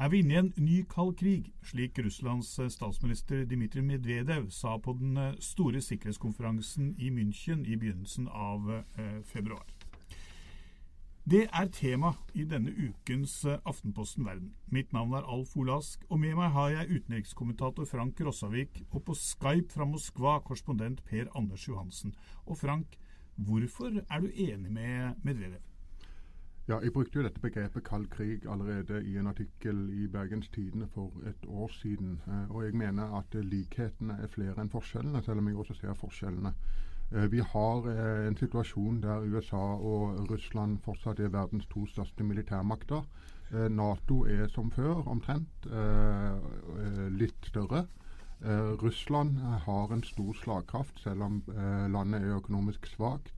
Er vi inne i en ny kald krig, slik Russlands statsminister Dmitrij Medvedev sa på den eh, store sikkerhetskonferansen i München i begynnelsen av eh, februar? Det er tema i denne ukens eh, Aftenposten Verden. Mitt navn er Alf Olask, og med meg har jeg utenrikskommentator Frank Rossavik og på Skype fra Moskva korrespondent Per Anders Johansen. Og Frank, hvorfor er du enig med Medvedev? Ja, Jeg brukte jo dette begrepet kald krig allerede i en artikkel i Bergens Tidende for et år siden. Eh, og jeg mener at likhetene er flere enn forskjellene, selv om jeg også ser forskjellene. Eh, vi har eh, en situasjon der USA og Russland fortsatt er verdens to største militærmakter. Nato er som før, omtrent. Litt større. Russland har en stor slagkraft, selv om landet er økonomisk svakt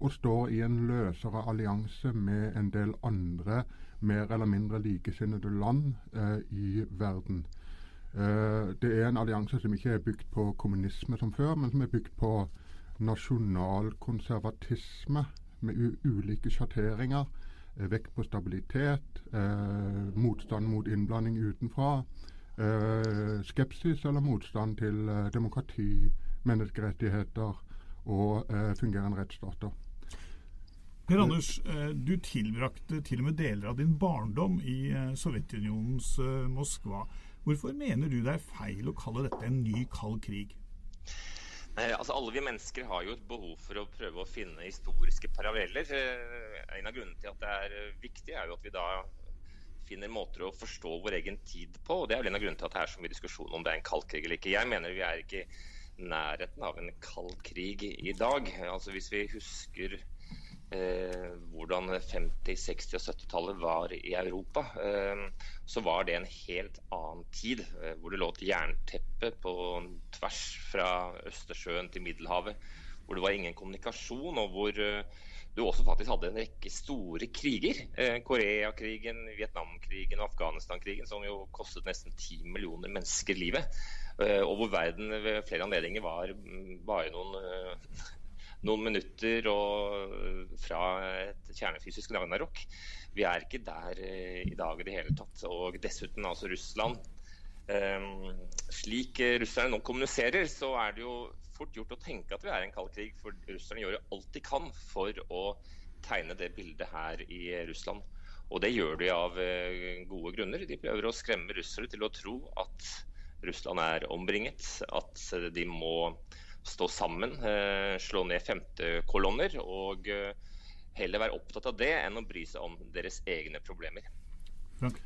og står i en løsere allianse med en del andre mer eller mindre likesinnede land eh, i verden. Eh, det er en allianse som ikke er bygd på kommunisme som før, men som er bygd på nasjonalkonservatisme med ulike sjatteringer. Eh, vekt på stabilitet, eh, motstand mot innblanding utenfra. Eh, skepsis eller motstand til eh, demokrati, menneskerettigheter og fungerende rettsstater. Per Anders, eh, du tilbrakte til og med deler av din barndom i eh, Sovjetunionens eh, Moskva. Hvorfor mener du det er feil å kalle dette en ny kald krig? Altså, alle vi mennesker har jo et behov for å prøve å finne historiske paralleller. En av grunnene til at det er viktig, er jo at vi da finner måter å forstå vår egen tid på. og Det er vel en av grunnene til at det er så mye diskusjon om det er en kald krig eller ikke. Jeg mener vi er ikke i nærheten av en kald krig i dag. Altså Hvis vi husker hvordan 50-, 60- og 70-tallet var i Europa, eh, så var det en helt annen tid. Eh, hvor det lå et jernteppe på tvers fra Østersjøen til Middelhavet. Hvor det var ingen kommunikasjon, og hvor eh, du også faktisk hadde en rekke store kriger. Eh, Koreakrigen, Vietnamkrigen og Afghanistan-krigen, som jo kostet nesten ti millioner mennesker livet. Eh, og hvor verden ved flere anledninger var bare noen noen minutter og fra et kjernefysisk ragnarok. Vi er ikke der eh, i dag i det hele tatt. Og dessuten altså Russland. Um, slik russerne nå kommuniserer, så er det jo fort gjort å tenke at vi er i en kald krig. For russerne gjør jo alt de kan for å tegne det bildet her i Russland. Og det gjør de av gode grunner. De prøver å skremme russere til å tro at Russland er ombringet, at de må stå sammen, eh, slå ned femtekolonner. Og eh, heller være opptatt av det enn å bry seg om deres egne problemer. Frank?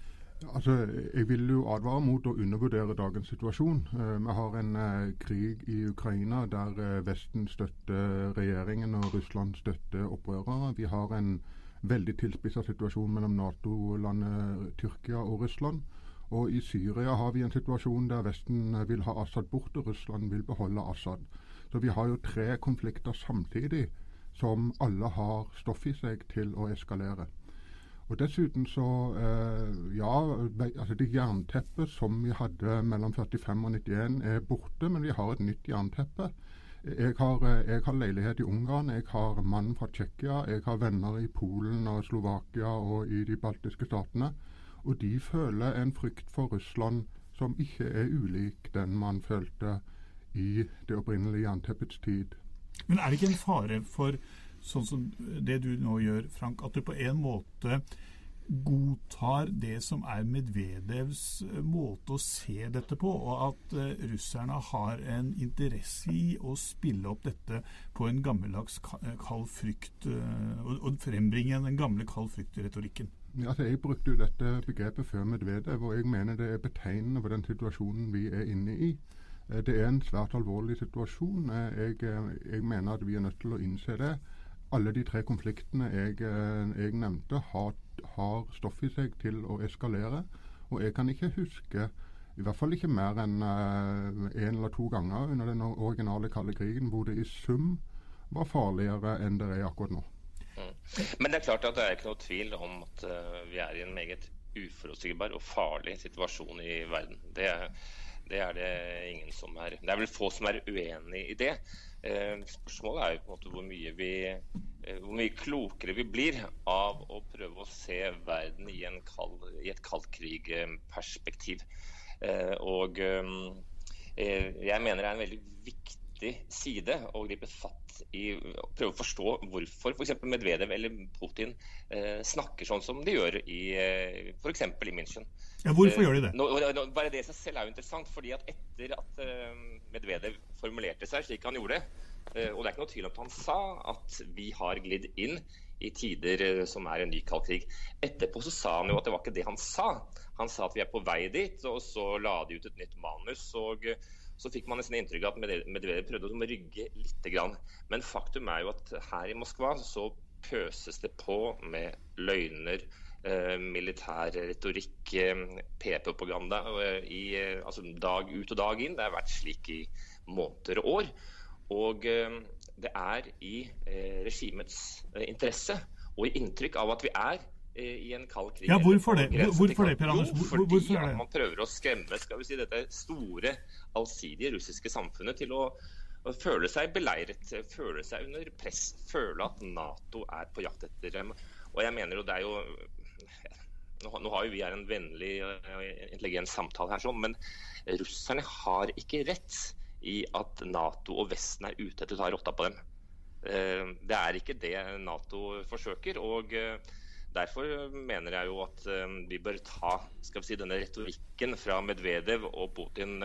Altså, jeg vil jo advare mot å undervurdere dagens situasjon. Eh, vi har en krig i Ukraina der Vesten støtter regjeringen og Russland støtter opprørere. Vi har en veldig tilspissa situasjon mellom Nato-landet Tyrkia og Russland. Og i Syria har vi en situasjon der Vesten vil ha Assad bort, og Russland vil beholde Assad. Så vi har jo tre konflikter samtidig som alle har stoff i seg til å eskalere. Og Dessuten så eh, Ja, altså det jernteppet som vi hadde mellom 45 og 91 er borte, men vi har et nytt jernteppe. Jeg har, jeg har, leilighet i Ungarn, jeg har mann fra Tsjekkia, jeg har venner i Polen og Slovakia og i de baltiske statene. Og de føler en frykt for Russland som ikke er ulik den man følte i det opprinnelige jernteppets tid. Men er det ikke en fare for, sånn som det du nå gjør, Frank, at du på en måte godtar det som er Medvedevs eh, måte å se dette på, og at uh, russerne har en interesse i å spille opp dette på en gammeldags eh, kald frykt, og, frembringe den gamle kald frykt-retorikken. Ja, altså jeg brukte jo dette begrepet før Medvedev, og jeg mener det er betegnende for den situasjonen vi er inne i. Det er en svært alvorlig situasjon. Jeg, jeg mener at vi er nødt til å innse det alle de tre konfliktene jeg, jeg nevnte, har har stoff i seg til å eskalere. Og jeg kan ikke huske, i hvert fall ikke mer enn én en eller to ganger under den originale kalde krigen, hvor det i sum var farligere enn det er akkurat nå. Mm. Men det er klart at det er ikke noe tvil om at vi er i en meget uforutsigbar og farlig situasjon i verden. Det er, det er det ingen som er Det er vel få som er uenig i det. Uh, spørsmålet er jo på en måte hvor mye vi Eh, hvor mye klokere vi blir av å prøve å se verden i, kald, i et kaldkrigperspektiv. Eh, og eh, jeg mener det er en veldig viktig side og gripe fatt i å prøve å forstå hvorfor f.eks. Medvedev eller Putin snakker sånn som de gjør i f.eks. i München. Ja, hvorfor gjør de det? Nå, bare det seg selv er jo interessant. fordi at etter at Medvedev formulerte seg slik han gjorde, Eh, og det er ikke noe tvil om at han sa at vi har glidd inn i tider eh, som er en ny kald krig. Etterpå så sa han jo at det var ikke det han sa. Han sa at vi er på vei dit, og så la de ut et nytt manus. og eh, så fikk man nesten inntrykk av at Medvedev prøvde å rygge litt. Men faktum er jo at her i Moskva så pøses det på med løgner, eh, militær retorikk, eh, P-propaganda eh, altså dag ut og dag inn. Det har vært slik i måneder og år. Og det er i regimets interesse og i inntrykk av at vi er i en kald krig. Ja, Hvorfor det, hvorfor det Per Anders? Jo, fordi at man prøver å skremme skal vi si, dette store, allsidige russiske samfunnet til å, føle seg beleiret, føle seg under press, føle at Nato er på jakt etter dem. Og jeg mener jo det er jo nå har jo vi en vennlig, intelligent samtale her, sånn, men russerne har ikke rett i at Nato og Vesten er ute etter å ta rotta på dem. Eh, det er ikke det Nato forsøker. og eh, Derfor mener jeg jo at eh, vi bør ta skal vi si, denne retorikken fra Medvedev og Putin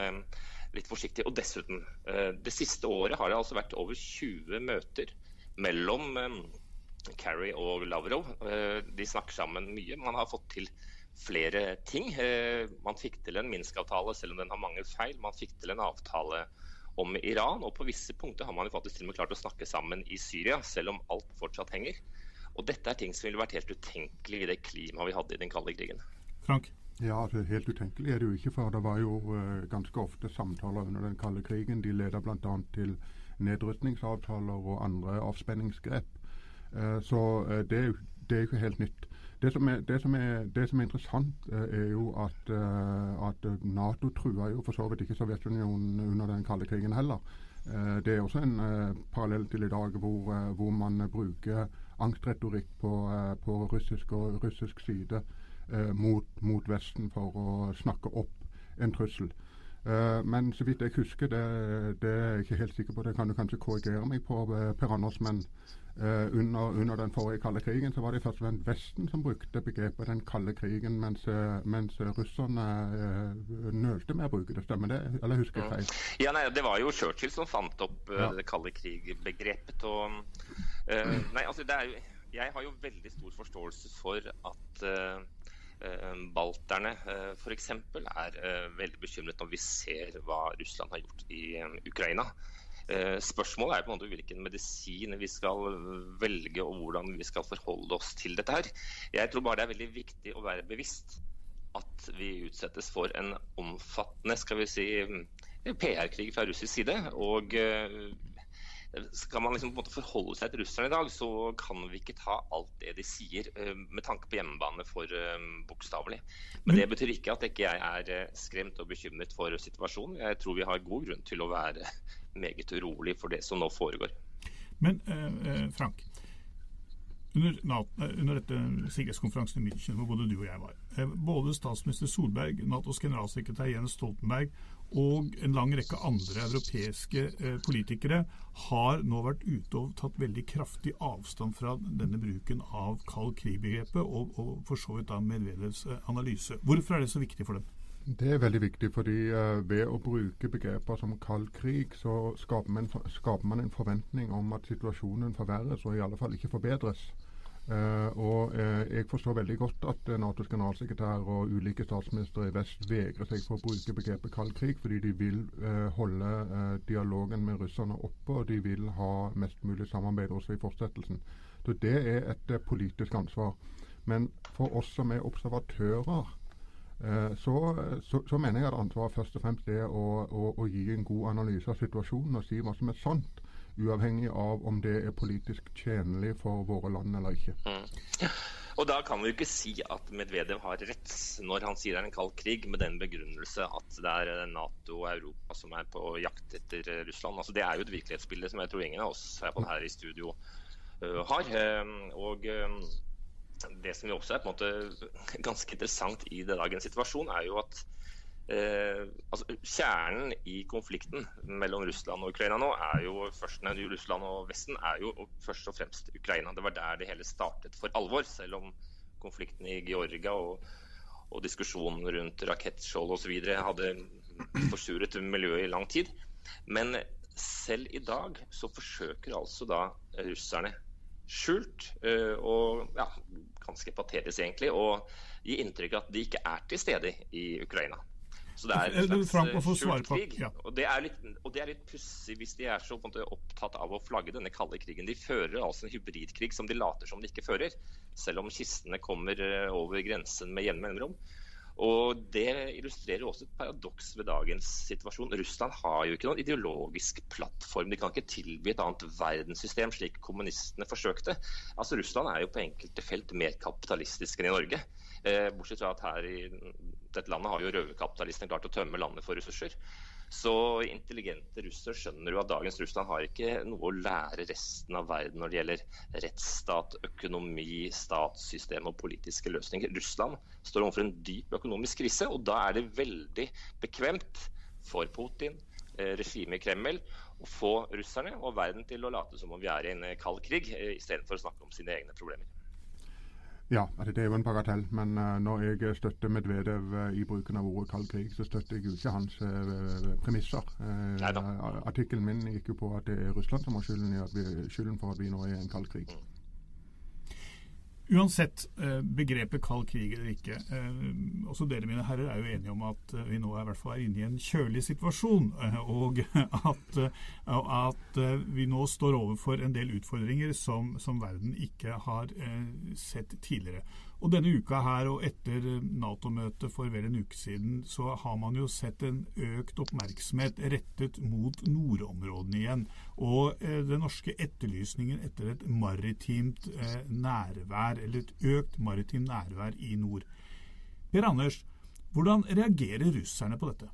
litt forsiktig. Og dessuten, det siste året har det altså vært over 20 møter mellom Kerry og Lavrov. De snakker sammen mye. Man har fått til flere ting. Man fikk til en Minsk-avtale, selv om den har mange feil. Man fikk til en avtale om Iran. Og på visse punkter har man jo faktisk til og med klart å snakke sammen i Syria, selv om alt fortsatt henger. Og dette er ting som ville vært helt utenkelig i det klimaet vi hadde i den kalde krigen. Frank? Ja, altså Helt utenkelig er det jo ikke, for det var jo uh, ganske ofte samtaler under den kalde krigen. De leda bl.a. til nedrustningsavtaler og andre avspenningsgrep. Uh, så uh, det, det, er jo ikke helt nytt. Det som er, det som er, det som er interessant, er jo at, at, Nato trua jo for så vidt ikke Sovjetunionen under den kalde krigen heller. Eh, det er også en parallell til i dag hvor, hvor man bruker angstretorikk på, på russisk og russisk side mot, mot, Vesten for å snakke opp en trussel. men så vidt jeg husker, det, det, er jeg ikke helt sikker på, det kan du kanskje korrigere meg på, Per Anders, men under, under, den forrige kalde krigen så var det først og fremst Vesten som brukte begrepet 'den kalde krigen', mens, mens russerne uh, nølte med å bruke det. Stemmer det? Eller husker jeg feil? Ja, nei, Det var jo Churchill som fant opp ja. det kalde krig-begrepet. og nei, altså det er jo, Jeg har jo veldig stor forståelse for at balterne uh, f.eks. er veldig bekymret når vi ser hva Russland har gjort i Ukraina. Spørsmålet er på en måte hvilken medisin vi skal velge og hvordan vi skal forholde oss til dette. her. Jeg tror bare det er veldig viktig å være bevisst at vi utsettes for en omfattende skal vi si, PR-krig fra russisk side. og skal man liksom på en måte forholde seg til russerne i dag, så kan vi ikke ta alt det de sier med tanke på hjemmebane for bokstavelig. Men det betyr ikke at ikke jeg er skremt og bekymret for situasjonen. Jeg tror vi har god grunn til å være meget urolig for det som nå foregår. Men eh, Frank, under, eh, under dette sikkerhetskonferansen i München, hvor både du og jeg var, eh, både statsminister Solberg, Natos generalsekretær Jens Stoltenberg og en lang rekke andre europeiske eh, politikere har nå vært ute og tatt veldig kraftig avstand fra denne bruken av kald krig-begrepet, og, og, for så vidt da Medvedevs analyse. Hvorfor er det så viktig for dem? Det er veldig viktig, fordi ved å bruke begreper som kald krig, så skaper man, skaper man, en forventning om at situasjonen forverres, og i alle fall ikke forbedres. Uh, og uh, Jeg forstår veldig godt at Natos generalsekretær og ulike statsministre i vest vegrer seg for å bruke begrepet kald krig, fordi de vil holde dialogen med russerne oppe, og de vil ha mest mulig samarbeid også i fortsettelsen. Så Det er et politisk ansvar. Men for oss som er observatører Eh, så, så, så, mener jeg at ansvaret først og fremst er å, å, å, gi en god analyse av situasjonen og si hva som er sant, uavhengig av om det er politisk tjenlig for våre land eller ikke. Mm. Og Da kan vi jo ikke si at Medvedev har rett når han sier det er en kald krig, med den begrunnelse at det er Nato og Europa som er på jakt etter Russland. Altså, det er jo et virkelighetsbilde som jeg tror ingen av oss her i studio uh, har. Uh, og uh, det som jo også er på en måte ganske interessant i dagens situasjon, er jo at eh, altså, kjernen i konflikten mellom Russland og Ukraina nå er jo først, nei, Russland og Vesten er jo først og fremst Ukraina. Det var der det hele startet for alvor, selv om konflikten i Georgia og, og diskusjonen rundt rakettskjold osv. hadde forsuret miljøet i lang tid. Men selv i dag så forsøker altså da russerne skjult eh, og ja, ganske patetisk egentlig, å gi inntrykk av at de ikke er til stede i Ukraina. Så det er en slags eh, skjult krig. Ja. Og det er litt, og litt pussig hvis de er så måte, opptatt av å flagge denne kalde krigen. De fører altså en hybridkrig som de later som de ikke fører, selv om kistene kommer eh, over grensen med jevne mellomrom. Og Det illustrerer også et paradoks ved dagens situasjon. Russland har jo ikke noen ideologisk plattform. De kan ikke tilby et annet verdenssystem, slik kommunistene forsøkte. Altså Russland er jo på enkelte felt mer kapitalistisk enn i Norge. Eh, bortsett fra at her i dette landet har jo røverkapitalistene klart å tømme landet for ressurser. Så intelligente russere skjønner jo at dagens Russland har ikke noe å lære resten av verden når det gjelder rettsstat, økonomi, statssystem og politiske løsninger. Russland står overfor en dyp økonomisk krise, og da er det veldig bekvemt for Putin, eh, regimet i Kreml, å få russerne og verden til å late som om vi er i en kald krig, eh, istedenfor å snakke om sine egne problemer. Ja, det er jo en bagatell. Men uh, når jeg støtter Medvedev uh, i bruken av ordet kald krig, så støtter jeg jo ikke hans uh, premisser. Artikkelen min gikk jo på at det er Russland som har skylden, vi, skylden, for at vi nå er i en kald krig. Uansett eh, begrepet kald krig eller ikke, eh, også dere mine herrer er jo enige om at eh, vi nå er, i hvert fall er inne i en kjølig situasjon, og at, at, vi nå står overfor en del utfordringer som, som verden ikke har sett tidligere. Og denne uka her og etter Nato-møtet for vel en uke siden, så har man jo sett en økt oppmerksomhet rettet mot nordområdene igjen. Og eh, den norske etterlysningen etter et maritimt eh, nærvær, eller et økt maritimt nærvær i nord. Per Anders, hvordan reagerer russerne på dette?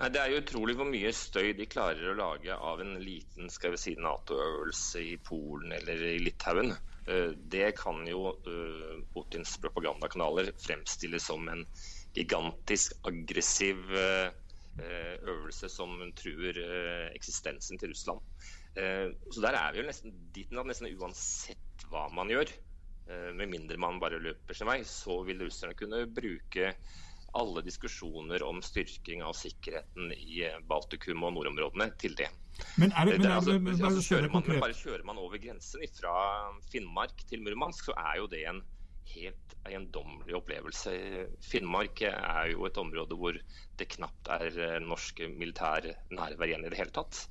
Nei, Det er jo utrolig hvor mye støy de klarer å lage av en liten skal vi si, Nato-øvelse i Polen eller i Litauen. Eh, det kan jo eh, Putins propagandakanaler fremstille som en gigantisk aggressiv eh, øvelse som truer eksistensen til Russland. Så der er vi jo nesten dit at nesten uansett hva man gjør, med mindre man bare løper sin vei, så vil russerne kunne bruke alle diskusjoner om styrking av sikkerheten i Baltikum og nordområdene til det. Men er det, men er det, men, altså, kjører man, bare kjører man over grensen fra Finnmark til Murmansk, så er jo det en helt eiendommelig opplevelse. Finnmark er jo et område hvor det knapt er eh, norsk militær nærvær igjen i det hele tatt.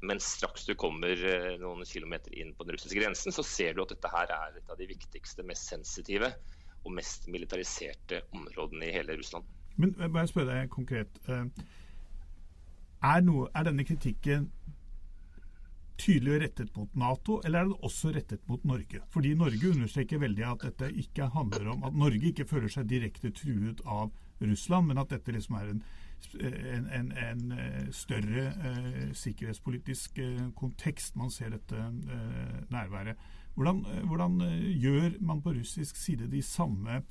Men straks du kommer eh, noen kilometer inn på den russiske grensen, så ser du at dette her er et av de viktigste, mest sensitive og mest militariserte områdene i hele Russland. Men eh, bare spørre deg konkret. Er, noe, er denne kritikken tydelig rettet mot Nato, eller er den også rettet mot Norge? Fordi Norge understreker veldig at dette ikke handler om at Norge ikke føler seg direkte truet av Russland, men at dette liksom er en, en, en, en eh, større eh, sikkerhetspolitisk eh, kontekst man ser dette eh, nærværet. Hvordan, eh, hvordan, gjør man på russisk side de samme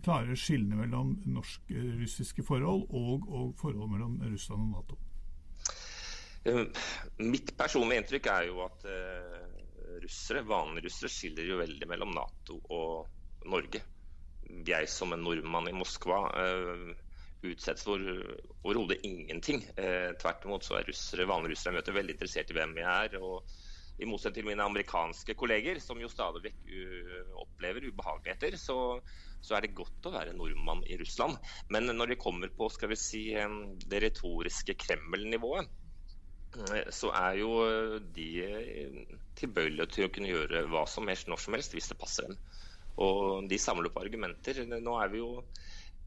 klare skillene mellom norsk-russiske forhold og, og forhold mellom Russland og Nato? Eh, mitt personlige inntrykk er jo at russere, vanlige russere skiller jo veldig mellom Nato og Norge. Jeg som en nordmann i Moskva utsettes for overhodet ingenting. Tvert imot så er russere, vanlige russere jeg møter veldig interessert i hvem jeg er. og i motsetning til mine amerikanske kolleger, som jo stadig vekk opplever ubehageligheter, så, så, er det godt å være nordmann i Russland. Men når det kommer på skal vi si, det retoriske Kreml-nivået, Eh, så er jo de eh, tilbøyelige til å kunne gjøre hva som helst når som helst hvis det passer dem. Og de samler opp argumenter. Nå er vi jo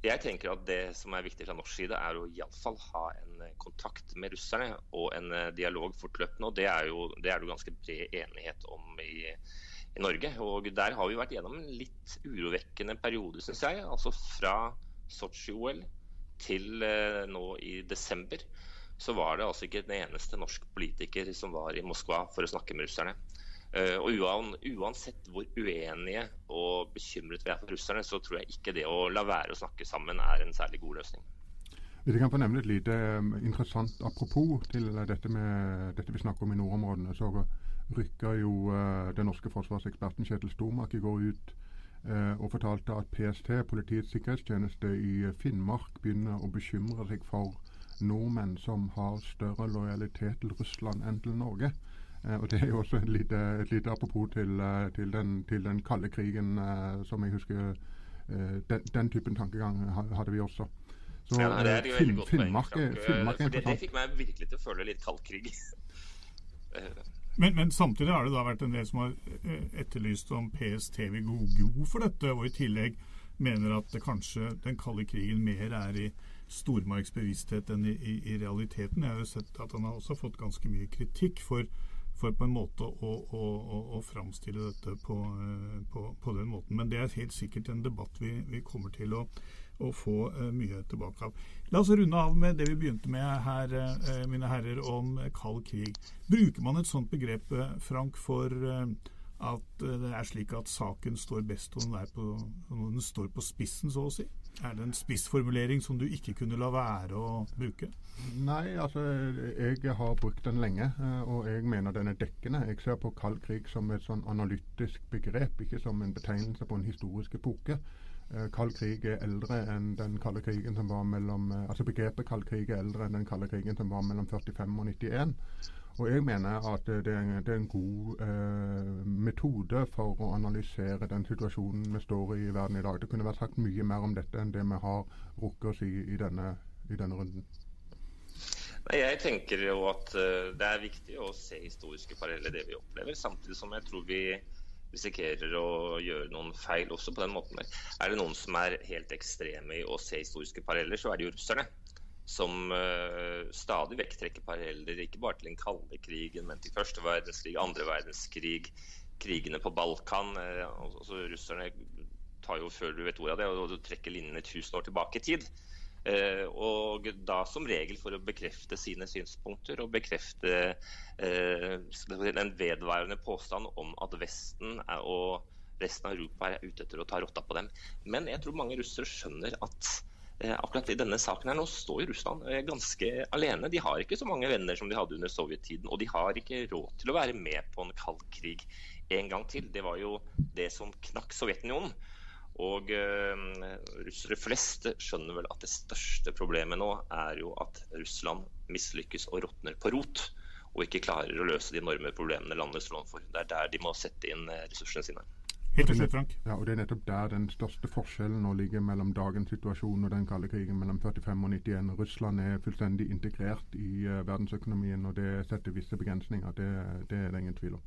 jeg tenker at Det som er viktig fra norsk side, er å iallfall ha en kontakt med russerne og en dialog fortløpende. og Det er jo det er det ganske bred enighet om i, i, Norge. og Der har vi vært gjennom en litt urovekkende periode, syns jeg. Altså fra Sotsji-OL til nå i desember så var det altså ikke en eneste norsk politiker som var i Moskva for å snakke med russerne. Eh, og Uansett hvor uenige og bekymret vi er for russerne, så tror jeg ikke det å la være å snakke sammen er en særlig god løsning. Hvis jeg kan få nevne et lite um, interessant apropos til dette, med, dette vi snakker om i nordområdene, så rykka jo uh, den norske forsvarseksperten Kjetil Stormark i går ut uh, og fortalte at PST, Politiets sikkerhetstjeneste i Finnmark, begynner å bekymre seg for nordmenn som har større lojalitet til Russland enn til Norge. Eh, og Det er jo også et lite, et lite apropos til, eh, til, den, til, den, kalde krigen, eh, som jeg husker eh, den, den, typen tankegang hadde vi også. Så ja, det er jo Finn, godt Finnmark, poeng, Finnmark er interessant. Det, det fikk meg virkelig til å føle litt kald krig. Men, men, samtidig har det da vært en del som har etterlyst om PST vil gå god for dette, og i tillegg mener at kanskje den kalde krigen mer er i stormarksbevissthet enn i, i, i, realiteten. Jeg har jo sett at han har også fått ganske mye kritikk for, for på en måte å, å, å, å framstille dette på, eh, på, på, den måten. Men det er helt sikkert en debatt vi, vi kommer til å, å få uh, mye tilbake av. La oss runde av med det vi begynte med her, uh, mine herrer, om kald krig. Bruker man et sånt begrep, Frank, for at det er slik at saken står best når den, står på spissen, så å si? Er det en spissformulering som du ikke kunne la være å bruke? Nei, altså jeg har brukt den lenge, eh, og jeg mener den er dekkende. Jeg ser på kald krig som et sånn analytisk begrep, ikke som en betegnelse på en historisk epoke. Eh, kald krig er eldre enn den kalde krigen som var mellom eh, Altså begrepet kald krig er eldre enn den kalde krigen som var mellom 45 og 91. Og jeg mener at det er en, det er en god eh, metode for å analysere den situasjonen vi står i i verden i dag. Det kunne vært sagt mye mer om dette enn det vi har rukket å si i denne, i denne runden. Jeg tenker jo at uh, det er viktig å se historiske paralleller det vi opplever. Samtidig som jeg tror vi risikerer å gjøre noen feil også på den måten. Er det noen som er helt ekstreme i å se historiske paralleller, så er det jo russerne som uh, stadig vekk trekker paralleller ikke bare til den kalde krigen, men til første verdenskrig, andre verdenskrig, krigene på Balkan. Uh, altså, russerne tar jo før du vet ordet av det, og, og trekker linjene tusen år tilbake i tid. Uh, og da som regel for å bekrefte sine synspunkter og bekrefte en vedvarende påstand om at Vesten og resten av Europa er ute etter å ta rotta på dem. Men jeg tror mange russere skjønner at akkurat i denne saken her nå står Russland eh, ganske alene. De har ikke så mange venner som de hadde under sovjettiden. Og de har ikke råd til å være med på en kald krig en gang til. Det var jo det som knakk Sovjetunionen. Og uh, russere flest skjønner vel at det største problemet nå er jo at Russland mislykkes og råtner på rot. Og ikke klarer å løse de enorme problemene landet står overfor. Det er der de må sette inn ressursene sine. Helt til slutt, Frank. Ja, og Det er nettopp der den største forskjellen nå ligger mellom dagens situasjon og den kalde krigen mellom 45 og 91. Russland er fullstendig integrert i uh, verdensøkonomien, og det setter visse begrensninger. Det, det, er det ingen tvil om.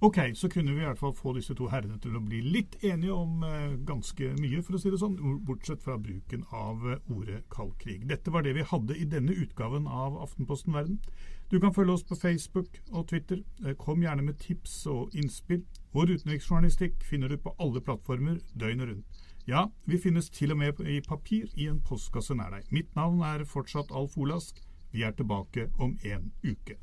Ok, så kunne vi i hvert fall få disse to herrene til å bli litt enige om eh, ganske mye, for å si det sånn, bortsett fra bruken av eh, ordet kald krig. Dette var det vi hadde i denne utgaven av Aftenposten Verden. Du kan følge oss på Facebook og Twitter. Eh, kom gjerne med tips og innspill. Vår utenriksjournalistikk finner du på alle plattformer døgnet rundt. Ja, vi finnes til og med i papir i en postkasse nær deg. Mitt navn er fortsatt Alf Olask. Vi er tilbake om en uke.